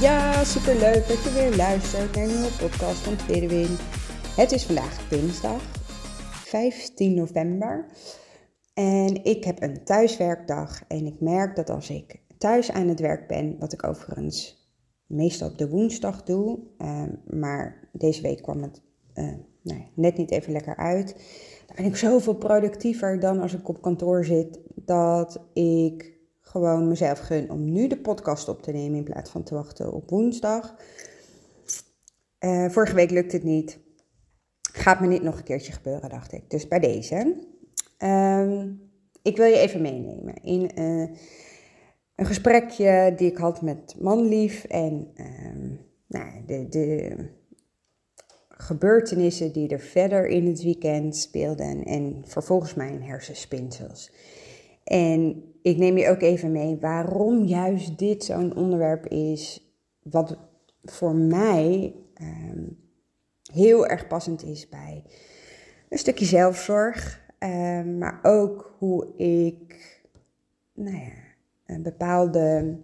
Ja, super leuk dat je weer luistert naar een nieuwe podcast van Tweede. Het is vandaag dinsdag, 15 november. En ik heb een thuiswerkdag. En ik merk dat als ik thuis aan het werk ben, wat ik overigens meestal op de woensdag doe, uh, maar deze week kwam het uh, nou, net niet even lekker uit. Dan ben ik zoveel productiever dan als ik op kantoor zit, dat ik gewoon mezelf gun om nu de podcast op te nemen in plaats van te wachten op woensdag. Uh, vorige week lukte het niet. Gaat me niet nog een keertje gebeuren, dacht ik. Dus bij deze. Um, ik wil je even meenemen in uh, een gesprekje die ik had met Manlief. En um, nou, de, de gebeurtenissen die er verder in het weekend speelden. En vervolgens mijn hersenspinsels. En ik neem je ook even mee waarom juist dit zo'n onderwerp is. Wat voor mij um, heel erg passend is bij een stukje zelfzorg. Um, maar ook hoe ik nou ja, bepaalde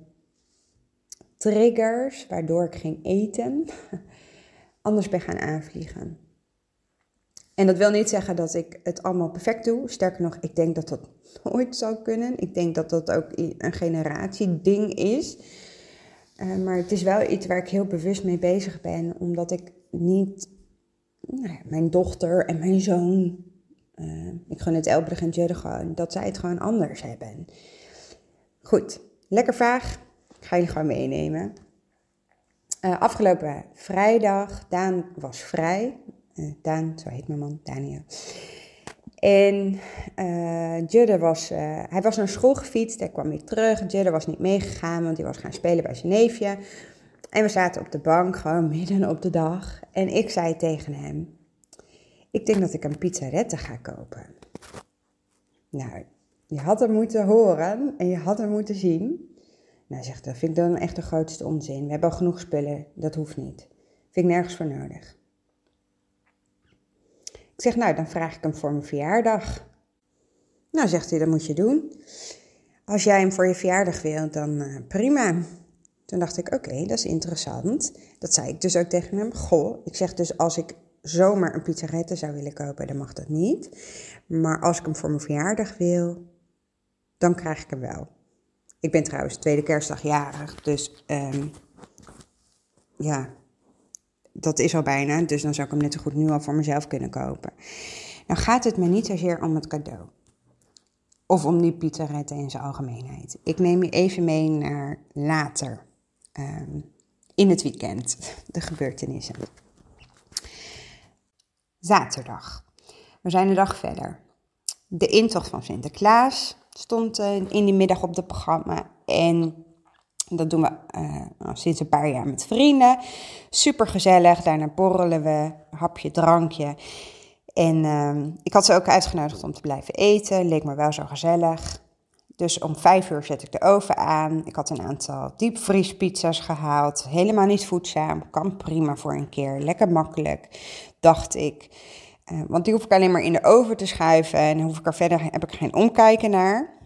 triggers, waardoor ik ging eten, anders ben gaan aanvliegen. En dat wil niet zeggen dat ik het allemaal perfect doe. Sterker nog, ik denk dat dat nooit zou kunnen. Ik denk dat dat ook een generatieding is. Uh, maar het is wel iets waar ik heel bewust mee bezig ben, omdat ik niet nou mijn dochter en mijn zoon, uh, ik gun het Elbrug en Judde gewoon, dat zij het gewoon anders hebben. Goed, lekker vraag. Ik ga jullie gewoon meenemen. Uh, afgelopen vrijdag, Daan was vrij. Uh, Daan, zo heet mijn man, Daniel. En uh, was, uh, hij was naar school gefietst, hij kwam weer terug. Judde was niet meegegaan, want hij was gaan spelen bij zijn neefje. En we zaten op de bank, gewoon midden op de dag. En ik zei tegen hem, ik denk dat ik een pizzarette ga kopen. Nou, je had hem moeten horen en je had hem moeten zien. Nou, zegt dat vind ik dan echt de grootste onzin. We hebben al genoeg spullen, dat hoeft niet. Vind ik nergens voor nodig. Ik zeg, nou, dan vraag ik hem voor mijn verjaardag. Nou, zegt hij, dat moet je doen. Als jij hem voor je verjaardag wilt, dan uh, prima. Toen dacht ik, oké, dat is interessant. Dat zei ik dus ook tegen hem. Goh, ik zeg dus als ik zomaar een pizzarette zou willen kopen, dan mag dat niet. Maar als ik hem voor mijn verjaardag wil, dan krijg ik hem wel. Ik ben trouwens tweede kerstdag jarig, dus um, ja, dat is al bijna, dus dan zou ik hem net zo goed nu al voor mezelf kunnen kopen. Nou gaat het me niet zozeer om het cadeau. Of om die pizzaretten in zijn algemeenheid. Ik neem je even mee naar later. Um, in het weekend. De gebeurtenissen. Zaterdag. We zijn een dag verder. De intocht van Sinterklaas stond uh, in die middag op het programma. En dat doen we uh, sinds een paar jaar met vrienden. Super gezellig. Daarna borrelen we, hapje, drankje. En uh, ik had ze ook uitgenodigd om te blijven eten. Leek me wel zo gezellig. Dus om vijf uur zet ik de oven aan. Ik had een aantal diepvriespizza's gehaald. Helemaal niet voedzaam. Kan prima voor een keer. Lekker makkelijk, dacht ik. Uh, want die hoef ik alleen maar in de oven te schuiven. En hoef ik er verder heb ik geen omkijken naar.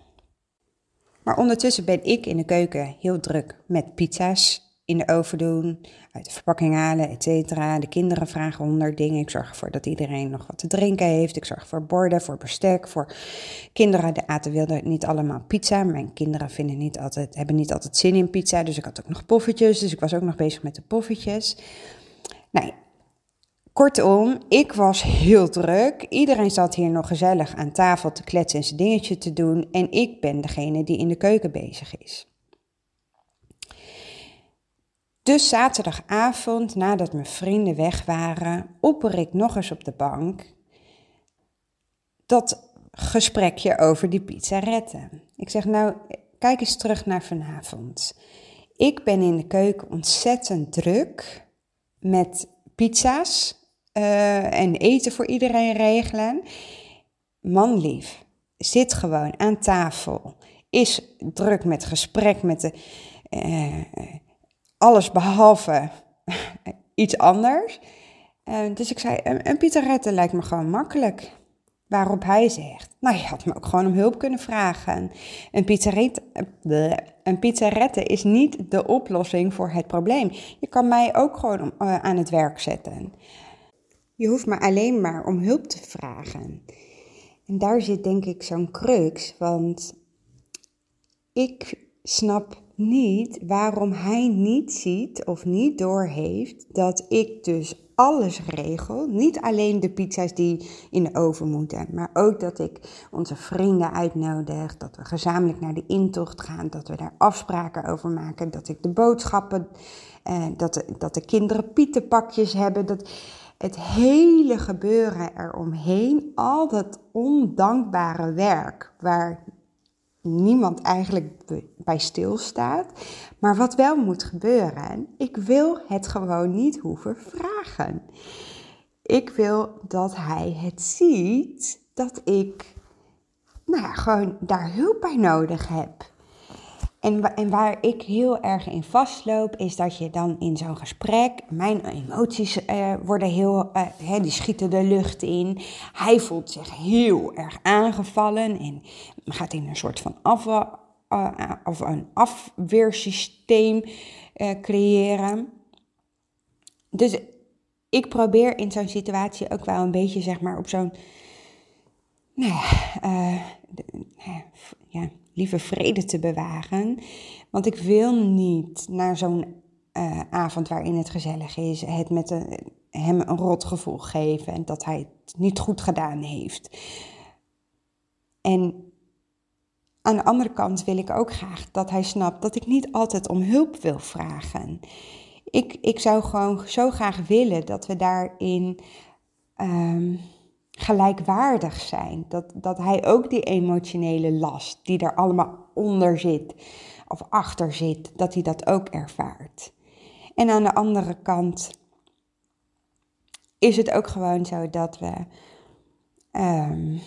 Maar ondertussen ben ik in de keuken heel druk met pizza's in de oven doen, uit de verpakking halen, et cetera. De kinderen vragen honderd dingen. Ik zorg ervoor dat iedereen nog wat te drinken heeft. Ik zorg voor borden, voor bestek, voor kinderen. De aten wilden niet allemaal pizza. Mijn kinderen vinden niet altijd, hebben niet altijd zin in pizza. Dus ik had ook nog poffertjes. Dus ik was ook nog bezig met de poffertjes. Nou, Kortom, ik was heel druk. Iedereen zat hier nog gezellig aan tafel te kletsen en zijn dingetje te doen. En ik ben degene die in de keuken bezig is. Dus zaterdagavond, nadat mijn vrienden weg waren, opper ik nog eens op de bank dat gesprekje over die pizzaretten. Ik zeg nou, kijk eens terug naar vanavond. Ik ben in de keuken ontzettend druk met pizza's uh, en eten voor iedereen regelen. Manlief zit gewoon aan tafel, is druk met gesprek met de, uh, alles behalve iets anders. Uh, dus ik zei, een, een lijkt me gewoon makkelijk. Waarop hij zegt, nou je had me ook gewoon om hulp kunnen vragen. Een pizzarette, een is niet de oplossing voor het probleem. Je kan mij ook gewoon aan het werk zetten. Je hoeft me alleen maar om hulp te vragen. En daar zit denk ik zo'n crux, want ik snap niet waarom hij niet ziet of niet doorheeft dat ik dus alles regel. Niet alleen de pizza's die in de oven moeten, maar ook dat ik onze vrienden uitnodig, dat we gezamenlijk naar de intocht gaan, dat we daar afspraken over maken, dat ik de boodschappen, eh, dat, de, dat de kinderen pietenpakjes hebben, dat het hele gebeuren eromheen, al dat ondankbare werk waar niemand eigenlijk bij stilstaat. Maar wat wel moet gebeuren, ik wil het gewoon niet hoeven vragen. Ik wil dat hij het ziet dat ik nou ja, gewoon daar hulp bij nodig heb. En, en waar ik heel erg in vastloop, is dat je dan in zo'n gesprek, mijn emoties uh, worden heel, hè, die schieten de lucht in. Hij voelt zich heel erg aangevallen en gaat in een soort van af, uh, of een afweersysteem creëren. Dus ik probeer in zo'n situatie ook wel een beetje, zeg maar, op zo'n, nou ja liever vrede te bewaren. Want ik wil niet naar zo'n uh, avond waarin het gezellig is, het met hem een rot gevoel geven en dat hij het niet goed gedaan heeft. En aan de andere kant wil ik ook graag dat hij snapt dat ik niet altijd om hulp wil vragen. Ik, ik zou gewoon zo graag willen dat we daarin um, gelijkwaardig zijn. Dat, dat hij ook die emotionele last die er allemaal onder zit of achter zit, dat hij dat ook ervaart. En aan de andere kant is het ook gewoon zo dat we. Um,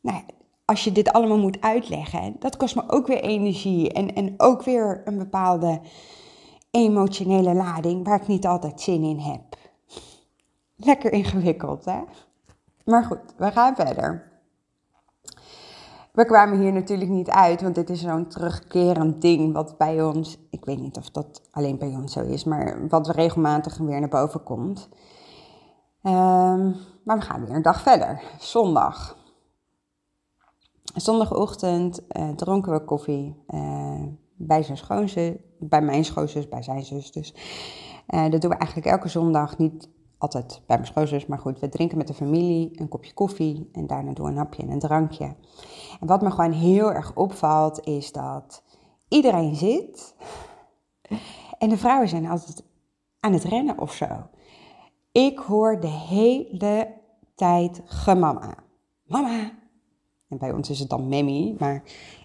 nou, als je dit allemaal moet uitleggen, dat kost me ook weer energie en, en ook weer een bepaalde emotionele lading waar ik niet altijd zin in heb. Lekker ingewikkeld, hè? Maar goed, we gaan verder. We kwamen hier natuurlijk niet uit, want dit is zo'n terugkerend ding wat bij ons, ik weet niet of dat alleen bij ons zo is, maar wat regelmatig weer naar boven komt. Um, maar we gaan weer een dag verder, zondag. Zondagochtend uh, dronken we koffie uh, bij zijn schoonzus, bij mijn schoonzus, bij zijn zus dus. Uh, dat doen we eigenlijk elke zondag, niet altijd bij mijn schoonzus, maar goed, we drinken met de familie een kopje koffie en daarna door een hapje en een drankje. En wat me gewoon heel erg opvalt is dat iedereen zit en de vrouwen zijn altijd aan het rennen of zo. Ik hoor de hele tijd gemama. Mama. En bij ons is het dan memmy, maar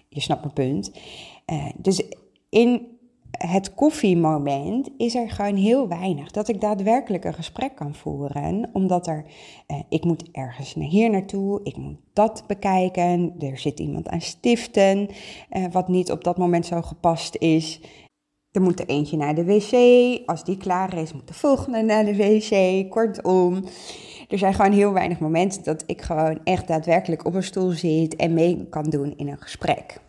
je snapt mijn punt. Uh, dus in het koffiemoment is er gewoon heel weinig. Dat ik daadwerkelijk een gesprek kan voeren. Omdat er, eh, ik moet ergens naar hier naartoe, ik moet dat bekijken. Er zit iemand aan stiften, eh, wat niet op dat moment zo gepast is. Er moet er eentje naar de wc. Als die klaar is, moet de volgende naar de wc. Kortom, er zijn gewoon heel weinig momenten dat ik gewoon echt daadwerkelijk op een stoel zit en mee kan doen in een gesprek.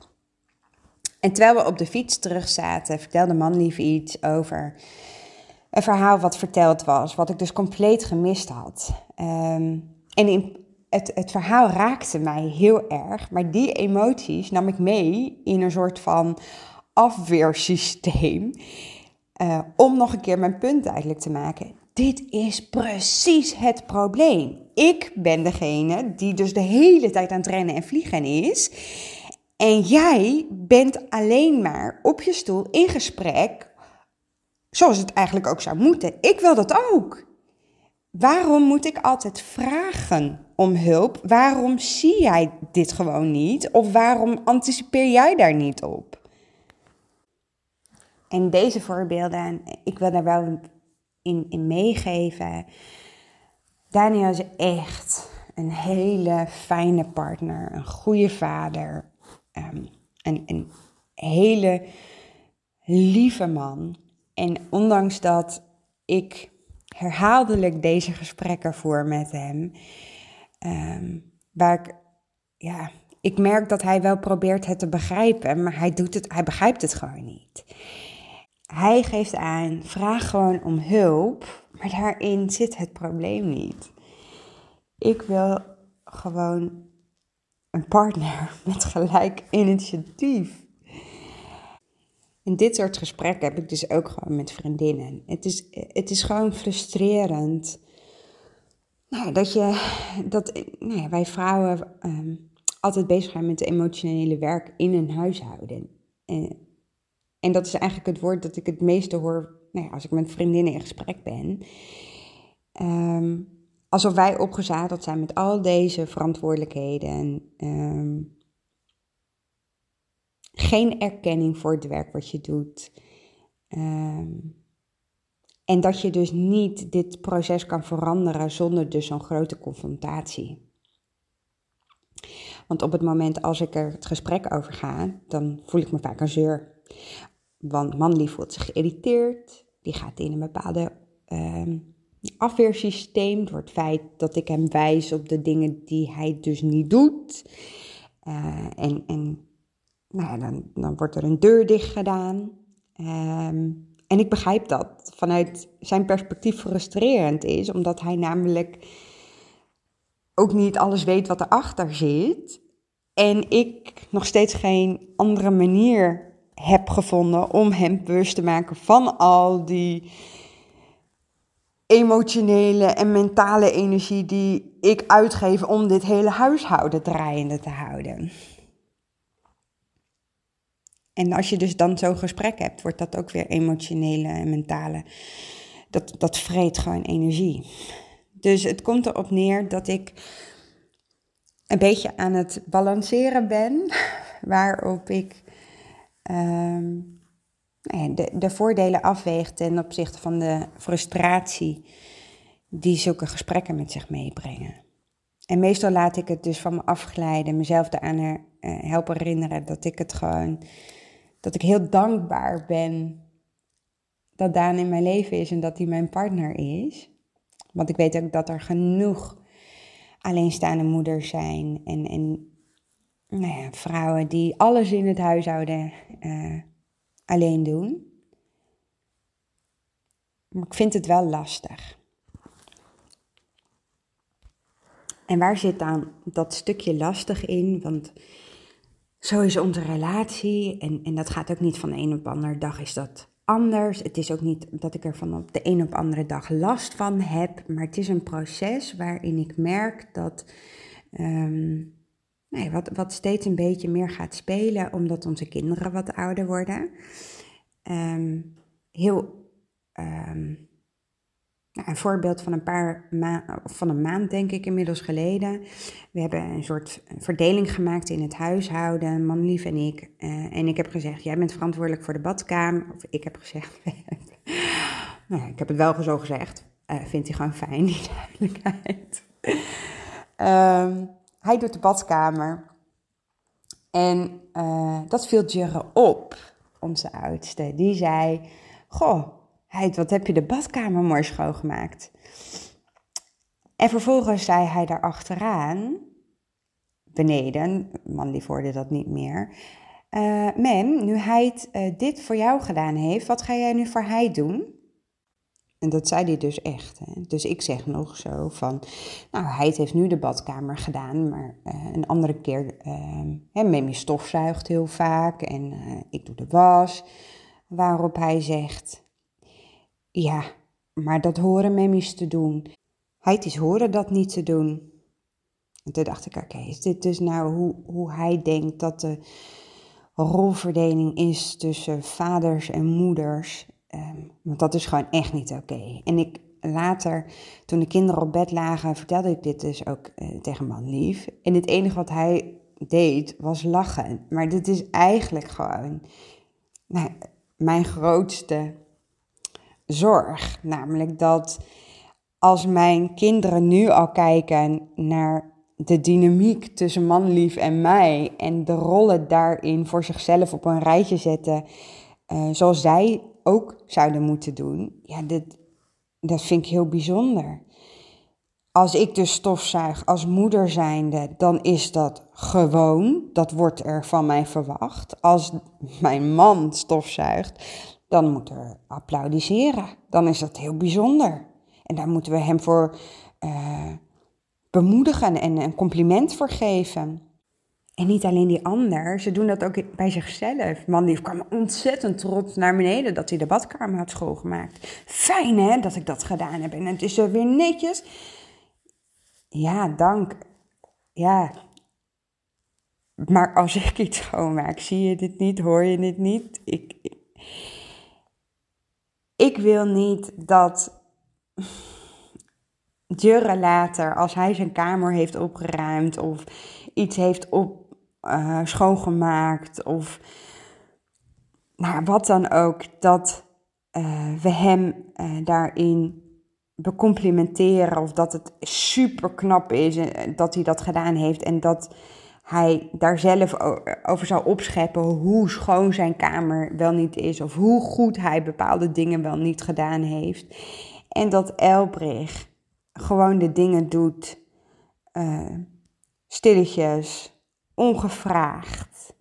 En terwijl we op de fiets terug zaten, vertelde Manlief iets over een verhaal wat verteld was, wat ik dus compleet gemist had. Ehm, en in, het, het verhaal raakte mij heel erg, maar die emoties nam ik mee in een soort van afweersysteem. Uh, om nog een keer mijn punt eigenlijk te maken. Dit is precies het probleem. Ik ben degene die dus de hele tijd aan het rennen en vliegen is. En jij bent alleen maar op je stoel in gesprek, zoals het eigenlijk ook zou moeten. Ik wil dat ook. Waarom moet ik altijd vragen om hulp? Waarom zie jij dit gewoon niet? Of waarom anticipeer jij daar niet op? En deze voorbeelden, ik wil daar wel in, in meegeven. Daniel is echt een hele fijne partner, een goede vader, um, een, een hele lieve man. En ondanks dat ik herhaaldelijk deze gesprekken voer met hem, ehm, waar ik, ja, ik merk dat hij wel probeert het te begrijpen, maar hij, doet het, hij begrijpt het gewoon niet. Hij geeft aan, vraag gewoon om hulp, maar daarin zit het probleem niet. Ik wil gewoon een partner met gelijk initiatief. En dit soort gesprekken heb ik dus ook gewoon met vriendinnen. Het is, het is gewoon frustrerend. Nou, dat je, dat nou ja, wij vrouwen ehm, altijd bezig zijn met het emotionele werk in een huishouden. En, en dat is eigenlijk het woord dat ik het meeste hoor nou ja, als ik met vriendinnen in gesprek ben. Ehm, alsof wij opgezadeld zijn met al deze verantwoordelijkheden. Um, geen erkenning voor het werk wat je doet. Ehm, en dat je dus niet dit proces kan veranderen zonder dus zo'n grote confrontatie. Want op het moment als ik er het gesprek over ga, dan voel ik me vaak een zeur. Want Manly voelt zich geïrriteerd. Die gaat in een bepaalde uh, afweersysteem door het feit dat ik hem wijs op de dingen die hij dus niet doet. Uh, en, en nou ja, dan, dan wordt er een deur dicht gedaan. Ehm, en ik begrijp dat vanuit zijn perspectief frustrerend is, omdat hij namelijk ook niet alles weet wat erachter zit. En ik nog steeds geen andere manier heb gevonden om hem bewust te maken van al die emotionele en mentale energie die ik uitgeef om dit hele huishouden draaiende te houden. En als je dus dan zo'n gesprek hebt, wordt dat ook weer emotionele en mentale. Dat, dat vreet gewoon energie. Dus het komt erop neer dat ik een beetje aan het balanceren ben, waarop ik ehm, de, de voordelen afweeg ten opzichte van de frustratie die zulke gesprekken met zich meebrengen. En meestal laat ik het dus van me afglijden, mezelf eraan uh, helpen herinneren dat ik het gewoon dat ik heel dankbaar ben dat Daan in mijn leven is en dat hij mijn partner is. Want ik weet ook dat er genoeg alleenstaande moeders zijn en, en nou ja, vrouwen die alles in het huishouden uh, alleen doen. Maar ik vind het wel lastig. En waar zit dan dat stukje lastig in? Want zo is onze relatie. En, en dat gaat ook niet van de een op de andere dag is dat anders. Het is ook niet dat ik er van de een op de andere dag last van heb. Maar het is een proces waarin ik merk dat. Um, nee, wat, wat steeds een beetje meer gaat spelen, omdat onze kinderen wat ouder worden. Um, heel um, nou, een voorbeeld van een paar ma van een maand, denk ik, inmiddels geleden. We hebben een soort verdeling gemaakt in het huishouden, manlief en ik. Uh, en ik heb gezegd, jij bent verantwoordelijk voor de badkamer. Of ik heb gezegd, nou, ik heb het wel zo gezegd. Uh, vindt hij gewoon fijn, die duidelijkheid. um, hij doet de badkamer. En uh, dat viel Jurre op, onze oudste. Die zei, goh Heid, wat heb je de badkamer mooi schoongemaakt. En vervolgens zei hij daar achteraan, beneden, man die hoorde dat niet meer. Uh, Mem, nu hij uh, dit voor jou gedaan heeft, wat ga jij nu voor hij doen? En dat zei hij dus echt. Hè? Dus ik zeg nog zo van, nou, hij heeft nu de badkamer gedaan, maar uh, een andere keer, hè, Memi stofzuigt heel vaak en ik doe de was. Waarop hij zegt, ja, maar dat horen memmies te doen. Hij is horen dat niet te doen. En toen dacht ik, oké, is dit dus nou hoe, hoe hij denkt dat de rolverdeling is tussen vaders en moeders? Um, want dat is gewoon echt niet oké. En ik later, toen de kinderen op bed lagen, vertelde ik dit dus ook uh, tegen man lief. En het enige wat hij deed was lachen. Maar dit is eigenlijk gewoon. Nou, mijn grootste zorg. Namelijk dat als mijn kinderen nu al kijken naar de dynamiek tussen manlief en mij en de rollen daarin voor zichzelf op een rijtje zetten, uh, zoals zij ook zouden moeten doen, ja, dit, dat vind ik heel bijzonder. Als ik dus stofzuig als moeder zijnde, dan is dat gewoon. Dat wordt er van mij verwacht. Als mijn man stofzuigt, dan moet er applaudisseren. Dan is dat heel bijzonder. En daar moeten we hem voor uh, bemoedigen en een compliment voor geven. En niet alleen die ander, ze doen dat ook bij zichzelf. Man die kwam ontzettend trots naar beneden dat hij de badkamer had schoongemaakt. Fijn hè, dat ik dat gedaan heb. En het is er weer netjes. Ja, dank. Ja. Maar als ik iets schoonmaak, zie je dit niet, hoor je dit niet? Ik, ik, wil niet dat Jurre later, als hij zijn kamer heeft opgeruimd of iets heeft op, uh, schoongemaakt of nou, wat dan ook, dat uh, we hem uh, daarin becomplimenteren of dat het super knap is dat hij dat gedaan heeft en dat hij daar zelf over zou opscheppen hoe schoon zijn kamer wel niet is of hoe goed hij bepaalde dingen wel niet gedaan heeft. En dat Elbrich gewoon de dingen doet, stilletjes, ongevraagd.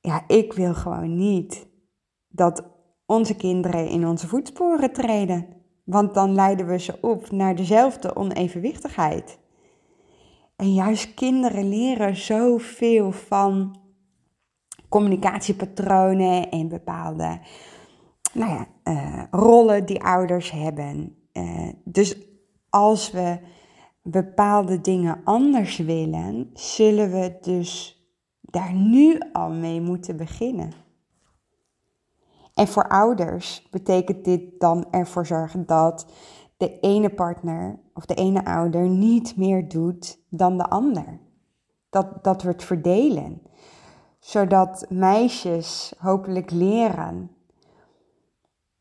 Ja, ik wil gewoon niet dat onze kinderen in onze voetsporen treden. Want dan leiden we ze op naar dezelfde onevenwichtigheid. En juist kinderen leren zoveel van communicatiepatronen en bepaalde nou ja, uh, rollen die ouders hebben. Uh, dus als we bepaalde dingen anders willen, zullen we dus daar nu al mee moeten beginnen. En voor ouders betekent dit dan ervoor zorgen dat de ene partner of de ene ouder niet meer doet dan de ander. Dat, dat we het verdelen. Zodat meisjes hopelijk leren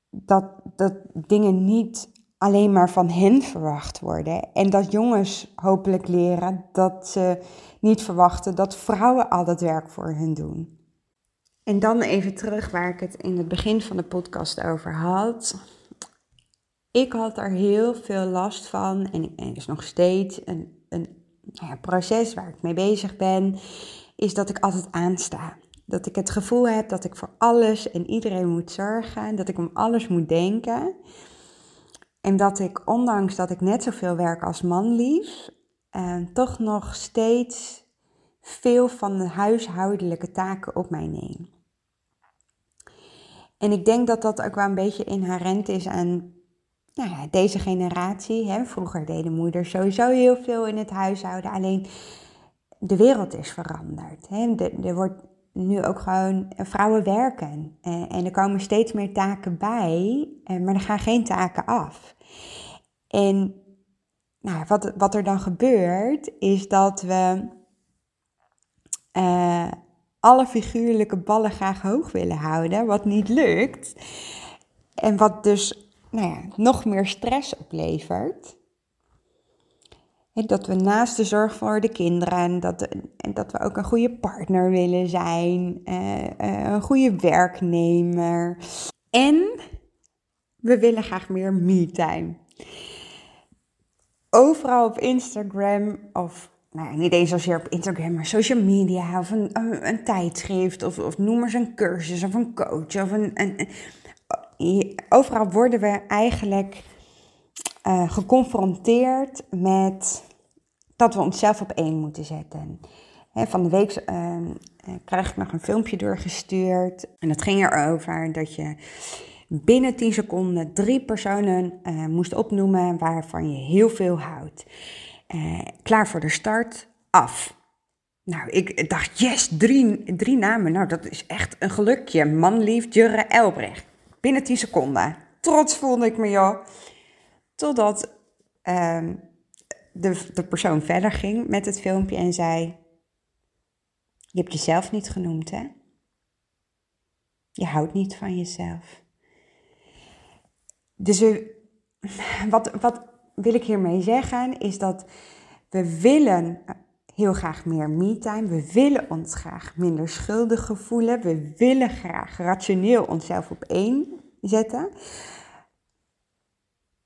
dat, dat dingen niet alleen maar van hen verwacht worden. En dat jongens hopelijk leren dat ze niet verwachten dat vrouwen al dat werk voor hen doen. En dan even terug waar ik het in het begin van de podcast over had. Ik had er heel veel last van en het is nog steeds een, een nou ja, proces waar ik mee bezig ben, is dat ik altijd aansta. Dat ik het gevoel heb dat ik voor alles en iedereen moet zorgen, dat ik om alles moet denken. En dat ik, ondanks dat ik net zoveel werk als manlief, eh, toch nog steeds veel van de huishoudelijke taken op mij neem. En ik denk dat dat ook wel een beetje inherent is aan nou ja, deze generatie. Hè. Vroeger deden moeders sowieso heel veel in het huishouden. Alleen de wereld is veranderd. Hè. er wordt nu ook gewoon eh, vrouwen werken. En, en er komen steeds meer taken bij, eh, maar er gaan geen taken af. En nou, wat, wat er dan gebeurt, is dat we uh, alle figuurlijke ballen graag hoog willen houden, wat niet lukt. En wat dus nou ja, nog meer stress oplevert. Dat we naast de zorg voor de kinderen, dat, en dat we ook een goede partner willen zijn, uh, uh, een goede werknemer. En we willen graag meer me-time overal op Instagram of nou, niet eens zozeer op Instagram, maar social media of een, een, tijdschrift of, of noem eens een cursus of een coach of een, een, overal worden we eigenlijk uh, geconfronteerd met dat we onszelf op één moeten zetten. van de week uh, krijg ik nog een filmpje doorgestuurd en dat ging erover dat je binnen 10 seconden drie personen uh, moest opnoemen waarvan je heel veel houdt. Uh, klaar voor de start, af. Nou, ik dacht, yes, drie, drie namen. Nou, dat is echt een gelukje. Manlief, Jurre, Elbrecht. Binnen 10 seconden. Trots voelde ik me, joh. Totdat uh, de, de persoon verder ging met het filmpje en zei... Je hebt jezelf niet genoemd, hè? Je houdt niet van jezelf. Dus wat, wat wil ik hiermee zeggen, is dat we willen heel graag meer me-time. We willen ons graag minder schuldig voelen. We willen graag rationeel onszelf op één zetten.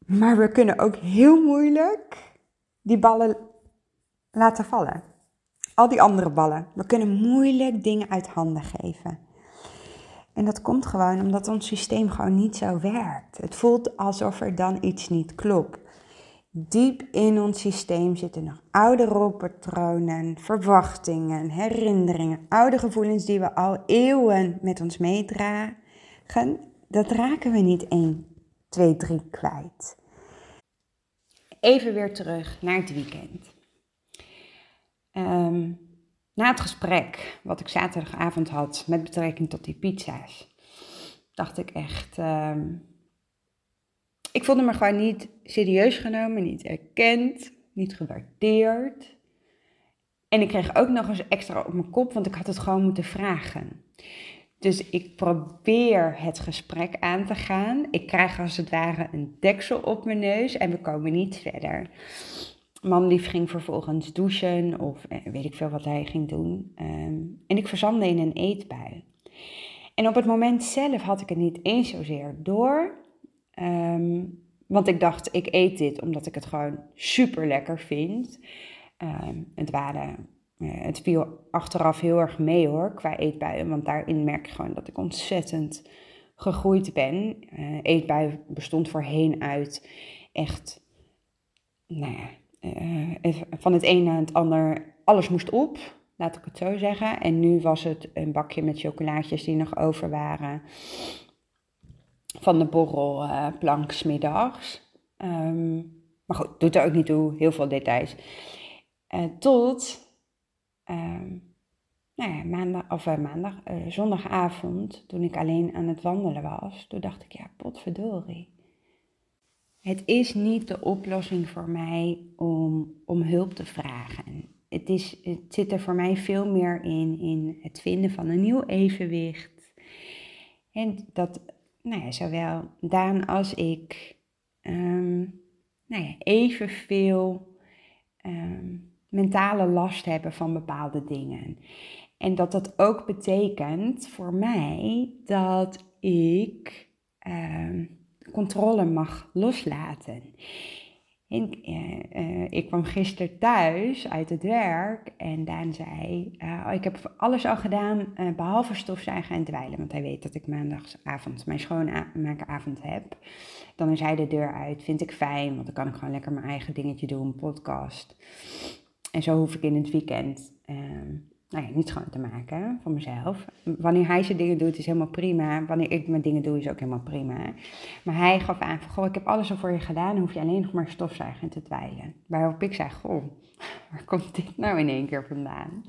Maar we kunnen ook heel moeilijk die ballen laten vallen. Al die andere ballen. We kunnen moeilijk dingen uit handen geven. En dat komt gewoon omdat ons systeem gewoon niet zo werkt. Het voelt alsof er dan iets niet klopt. Diep in ons systeem zitten nog oude rolpatronen, verwachtingen, herinneringen, oude gevoelens die we al eeuwen met ons meedragen. Dat raken we niet 1, 2, 3 kwijt. Even weer terug naar het weekend. Um, na het gesprek wat ik zaterdagavond had met betrekking tot die pizza's, dacht ik echt. Um, ik voelde me gewoon niet serieus genomen, niet erkend, niet gewaardeerd. En ik kreeg ook nog eens extra op mijn kop, want ik had het gewoon moeten vragen. Dus ik probeer het gesprek aan te gaan. Ik krijg als het ware een deksel op mijn neus en we komen niet verder. Man lief ging vervolgens douchen of eh, weet ik veel wat hij ging doen. Ehm, en ik verzandde in een eetbui. En op het moment zelf had ik het niet eens zozeer door. Ehm, want ik dacht, ik eet dit omdat ik het gewoon super lekker vind. Um, het, waren, uh, het viel achteraf heel erg mee hoor, qua eetbuien. Want daarin merk ik gewoon dat ik ontzettend gegroeid ben. Uh, eetbui bestond voorheen uit echt, nou ja, uh, van het een naar het ander, alles moest op, laat ik het zo zeggen. En nu was het een bakje met chocolaatjes die nog over waren van de borrelplank uh, smiddags. Um, maar goed, doet er ook niet toe, heel veel details. Uh, tot um, nou ja, maandag, of maandag, zondagavond, toen ik alleen aan het wandelen was, toen dacht ik, ja, potverdorie. Het is niet de oplossing voor mij om, om hulp te vragen. Het, is, het zit er voor mij veel meer in, in het vinden van een nieuw evenwicht. En dat nou ja, zowel Daan als ik um, nou ja, evenveel um, mentale last hebben van bepaalde dingen. En dat dat ook betekent voor mij dat ik um, controle mag loslaten. En, uh, uh, ik kwam gisteren thuis uit het werk en Daan zei: uh, oh, Ik heb alles al gedaan behalve stofzuigen en dweilen. Want hij weet dat ik maandagsavond mijn schoonmaakavond heb. Dan is hij de deur uit. Vind ik fijn, want dan kan ik gewoon lekker mijn eigen dingetje doen, podcast. En zo hoef ik in het weekend ehm, nou ja, niet schoon te maken van mezelf. Wanneer hij zijn dingen doet, is helemaal prima. Wanneer ik mijn dingen doe, is ook helemaal prima. Maar hij gaf aan van, goh, ik heb alles al voor je gedaan. Dan hoef je alleen nog maar stofzuigen en te dweilen. Waarop ik zei, goh, waar komt dit nou in één keer vandaan?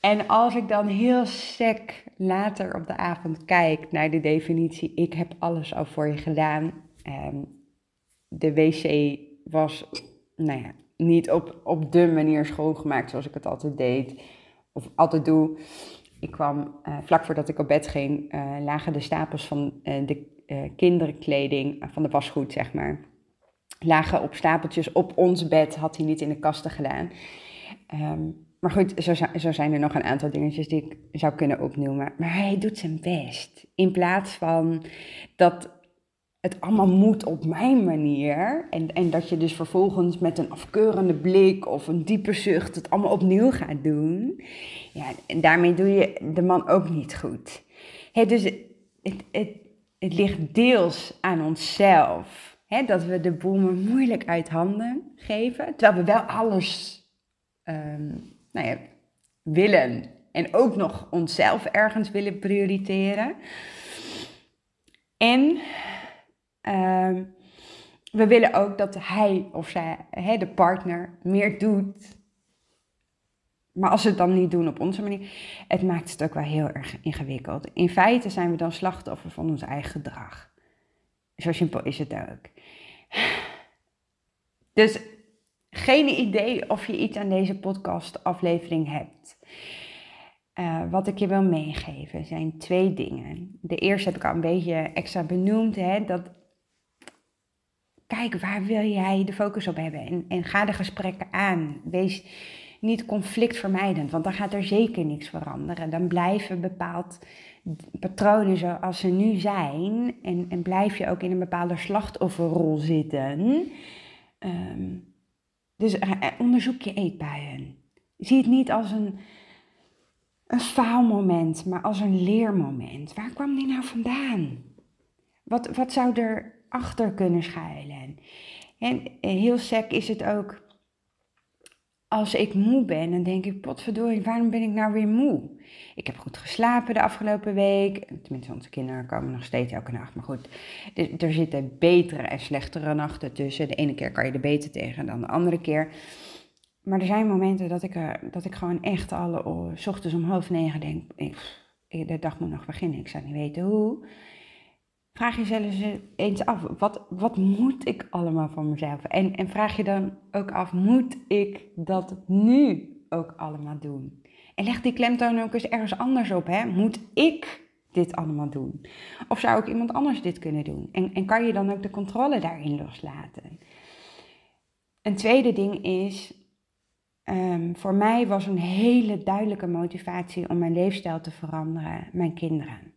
En als ik dan heel sec later op de avond kijk naar de definitie, ik heb alles al voor je gedaan. Um, de wc was, nou ja, niet op, op de manier schoongemaakt zoals ik het altijd deed. Of altijd doe. Ik kwam uh, vlak voordat ik op bed ging, uh, lagen de stapels van uh, de kinderkleding, van de wasgoed zeg maar, lagen op stapeltjes op ons bed. Had hij niet in de kasten gedaan. Um, maar goed, zo, zo, zijn er nog een aantal dingetjes die ik zou kunnen opnoemen. Maar hij doet zijn best. In plaats van dat het allemaal moet op mijn manier. En, en dat je dus vervolgens met een afkeurende blik of een diepe zucht het allemaal opnieuw gaat doen. Ja, en daarmee doe je de man ook niet goed. He, dus het, het, het, ligt deels aan onszelf. He, dat we de boel moeilijk uit handen geven. Terwijl we wel alles um, nou ja, willen. En ook nog onszelf ergens willen prioriteren. En Ehm, we willen ook dat hij of zij, de partner, meer doet. Maar als ze het dan niet doen op onze manier, het maakt het ook wel heel erg ingewikkeld. In feite zijn we dan slachtoffer van ons eigen gedrag. Zo simpel is het ook. Dus geen idee of je iets aan deze podcast-aflevering hebt. uh, wat ik je wil meegeven zijn twee dingen. De eerste heb ik al een beetje extra benoemd. Hè, dat, kijk, waar wil jij de focus op hebben? En, en ga de gesprekken aan. Wees niet conflictvermijdend, want dan gaat er zeker niks veranderen. Dan blijven bepaald patronen zoals ze nu zijn. En, en blijf je ook in een bepaalde slachtofferrol zitten. Ehm, dus uh, onderzoek je eetbuien. Zie het niet als een, een faalmoment, maar als een leermoment. Waar kwam die nou vandaan? Wat, wat zou er achter kunnen schuilen? En heel sec is het ook als ik moe ben, dan denk ik, potverdorie, waarom ben ik nou weer moe? Ik heb goed geslapen de afgelopen week. Tenminste, onze kinderen komen nog steeds elke nacht. Maar goed, er zitten betere en slechtere nachten tussen. De ene keer kan je er beter tegen dan de andere keer. Maar er zijn momenten dat ik, dat ik gewoon echt alle ochtends om half negen denk, de dag moet nog beginnen, ik zou niet weten hoe. Vraag jezelf eens af, wat, wat moet ik allemaal van mezelf? En, en vraag je dan ook af, moet ik dat nu ook allemaal doen? En leg die klemtoon ook eens ergens anders op. Hè? Moet ik dit allemaal doen? Of zou ik iemand anders dit kunnen doen? En, en kan je dan ook de controle daarin loslaten? Een tweede ding is, um, voor mij was een hele duidelijke motivatie om mijn leefstijl te veranderen, mijn kinderen.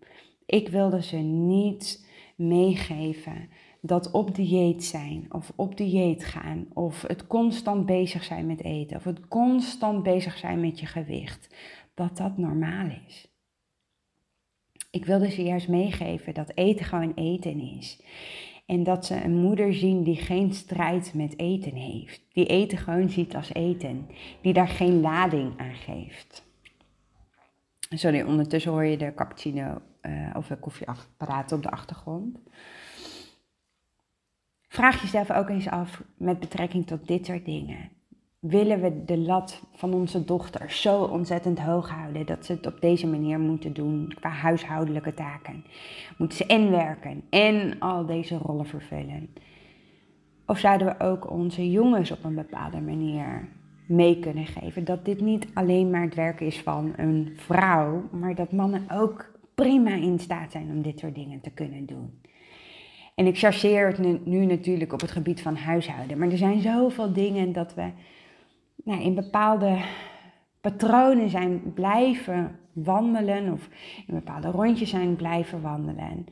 Ik wilde ze niet meegeven dat op dieet zijn of op dieet gaan of het constant bezig zijn met eten of het constant bezig zijn met je gewicht, dat dat normaal is. Ik wilde ze juist meegeven dat eten gewoon eten is. En dat ze een moeder zien die geen strijd met eten heeft. Die eten gewoon ziet als eten. Die daar geen lading aan geeft. Sorry, ondertussen hoor je de cappuccino uh, of de koffieapparaat op de achtergrond. Vraag jezelf ook eens af met betrekking tot dit soort dingen. Willen we de lat van onze dochter zo ontzettend hoog houden dat ze het op deze manier moeten doen qua huishoudelijke taken? Moeten ze en werken en al deze rollen vervullen? Of zouden we ook onze jongens op een bepaalde manier mee kunnen geven dat dit niet alleen maar het werk is van een vrouw, maar dat mannen ook prima in staat zijn om dit soort dingen te kunnen doen. En ik chargeer het nu, natuurlijk op het gebied van huishouden. Maar er zijn zoveel dingen dat we nou, in bepaalde patronen zijn blijven wandelen. Of in bepaalde rondjes zijn blijven wandelen.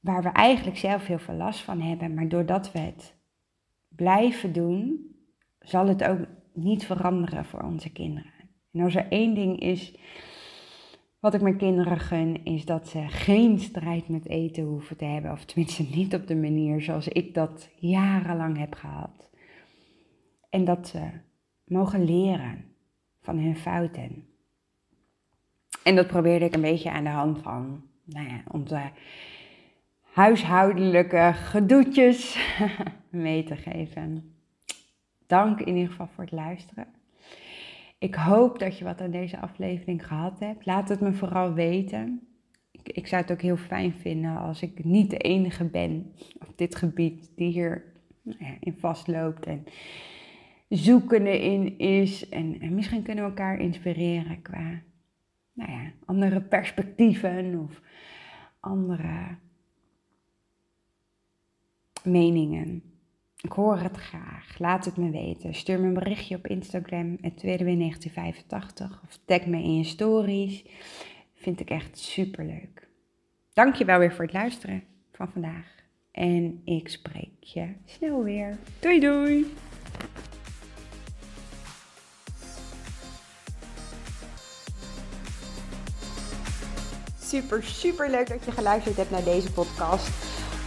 Waar we eigenlijk zelf heel veel last van hebben. Maar doordat we het blijven doen, zal het ook niet veranderen voor onze kinderen. En als er één ding is wat ik mijn kinderen gun, is dat ze geen strijd met eten hoeven te hebben. Of tenminste niet op de manier zoals ik dat jarenlang heb gehad. En dat ze mogen leren van hun fouten. En dat probeerde ik een beetje aan de hand van nou ja, onze huishoudelijke gedoetjes mee te geven. Dank in ieder geval voor het luisteren. Ik hoop dat je wat aan deze aflevering gehad hebt. Laat het me vooral weten. Ik, ik zou het ook heel fijn vinden als ik niet de enige ben op dit gebied die hier nou ja, in vastloopt en zoekende in is. En, en, misschien kunnen we elkaar inspireren qua nou ja, andere perspectieven of andere meningen. Ik hoor het graag. Laat het me weten. Stuur me een berichtje op Instagram, het tweede 1985. Of tag me in je stories. Vind ik echt super leuk. Dankjewel weer voor het luisteren van vandaag. En ik spreek je snel weer. Doei doei! Super, super leuk dat je geluisterd hebt naar deze podcast.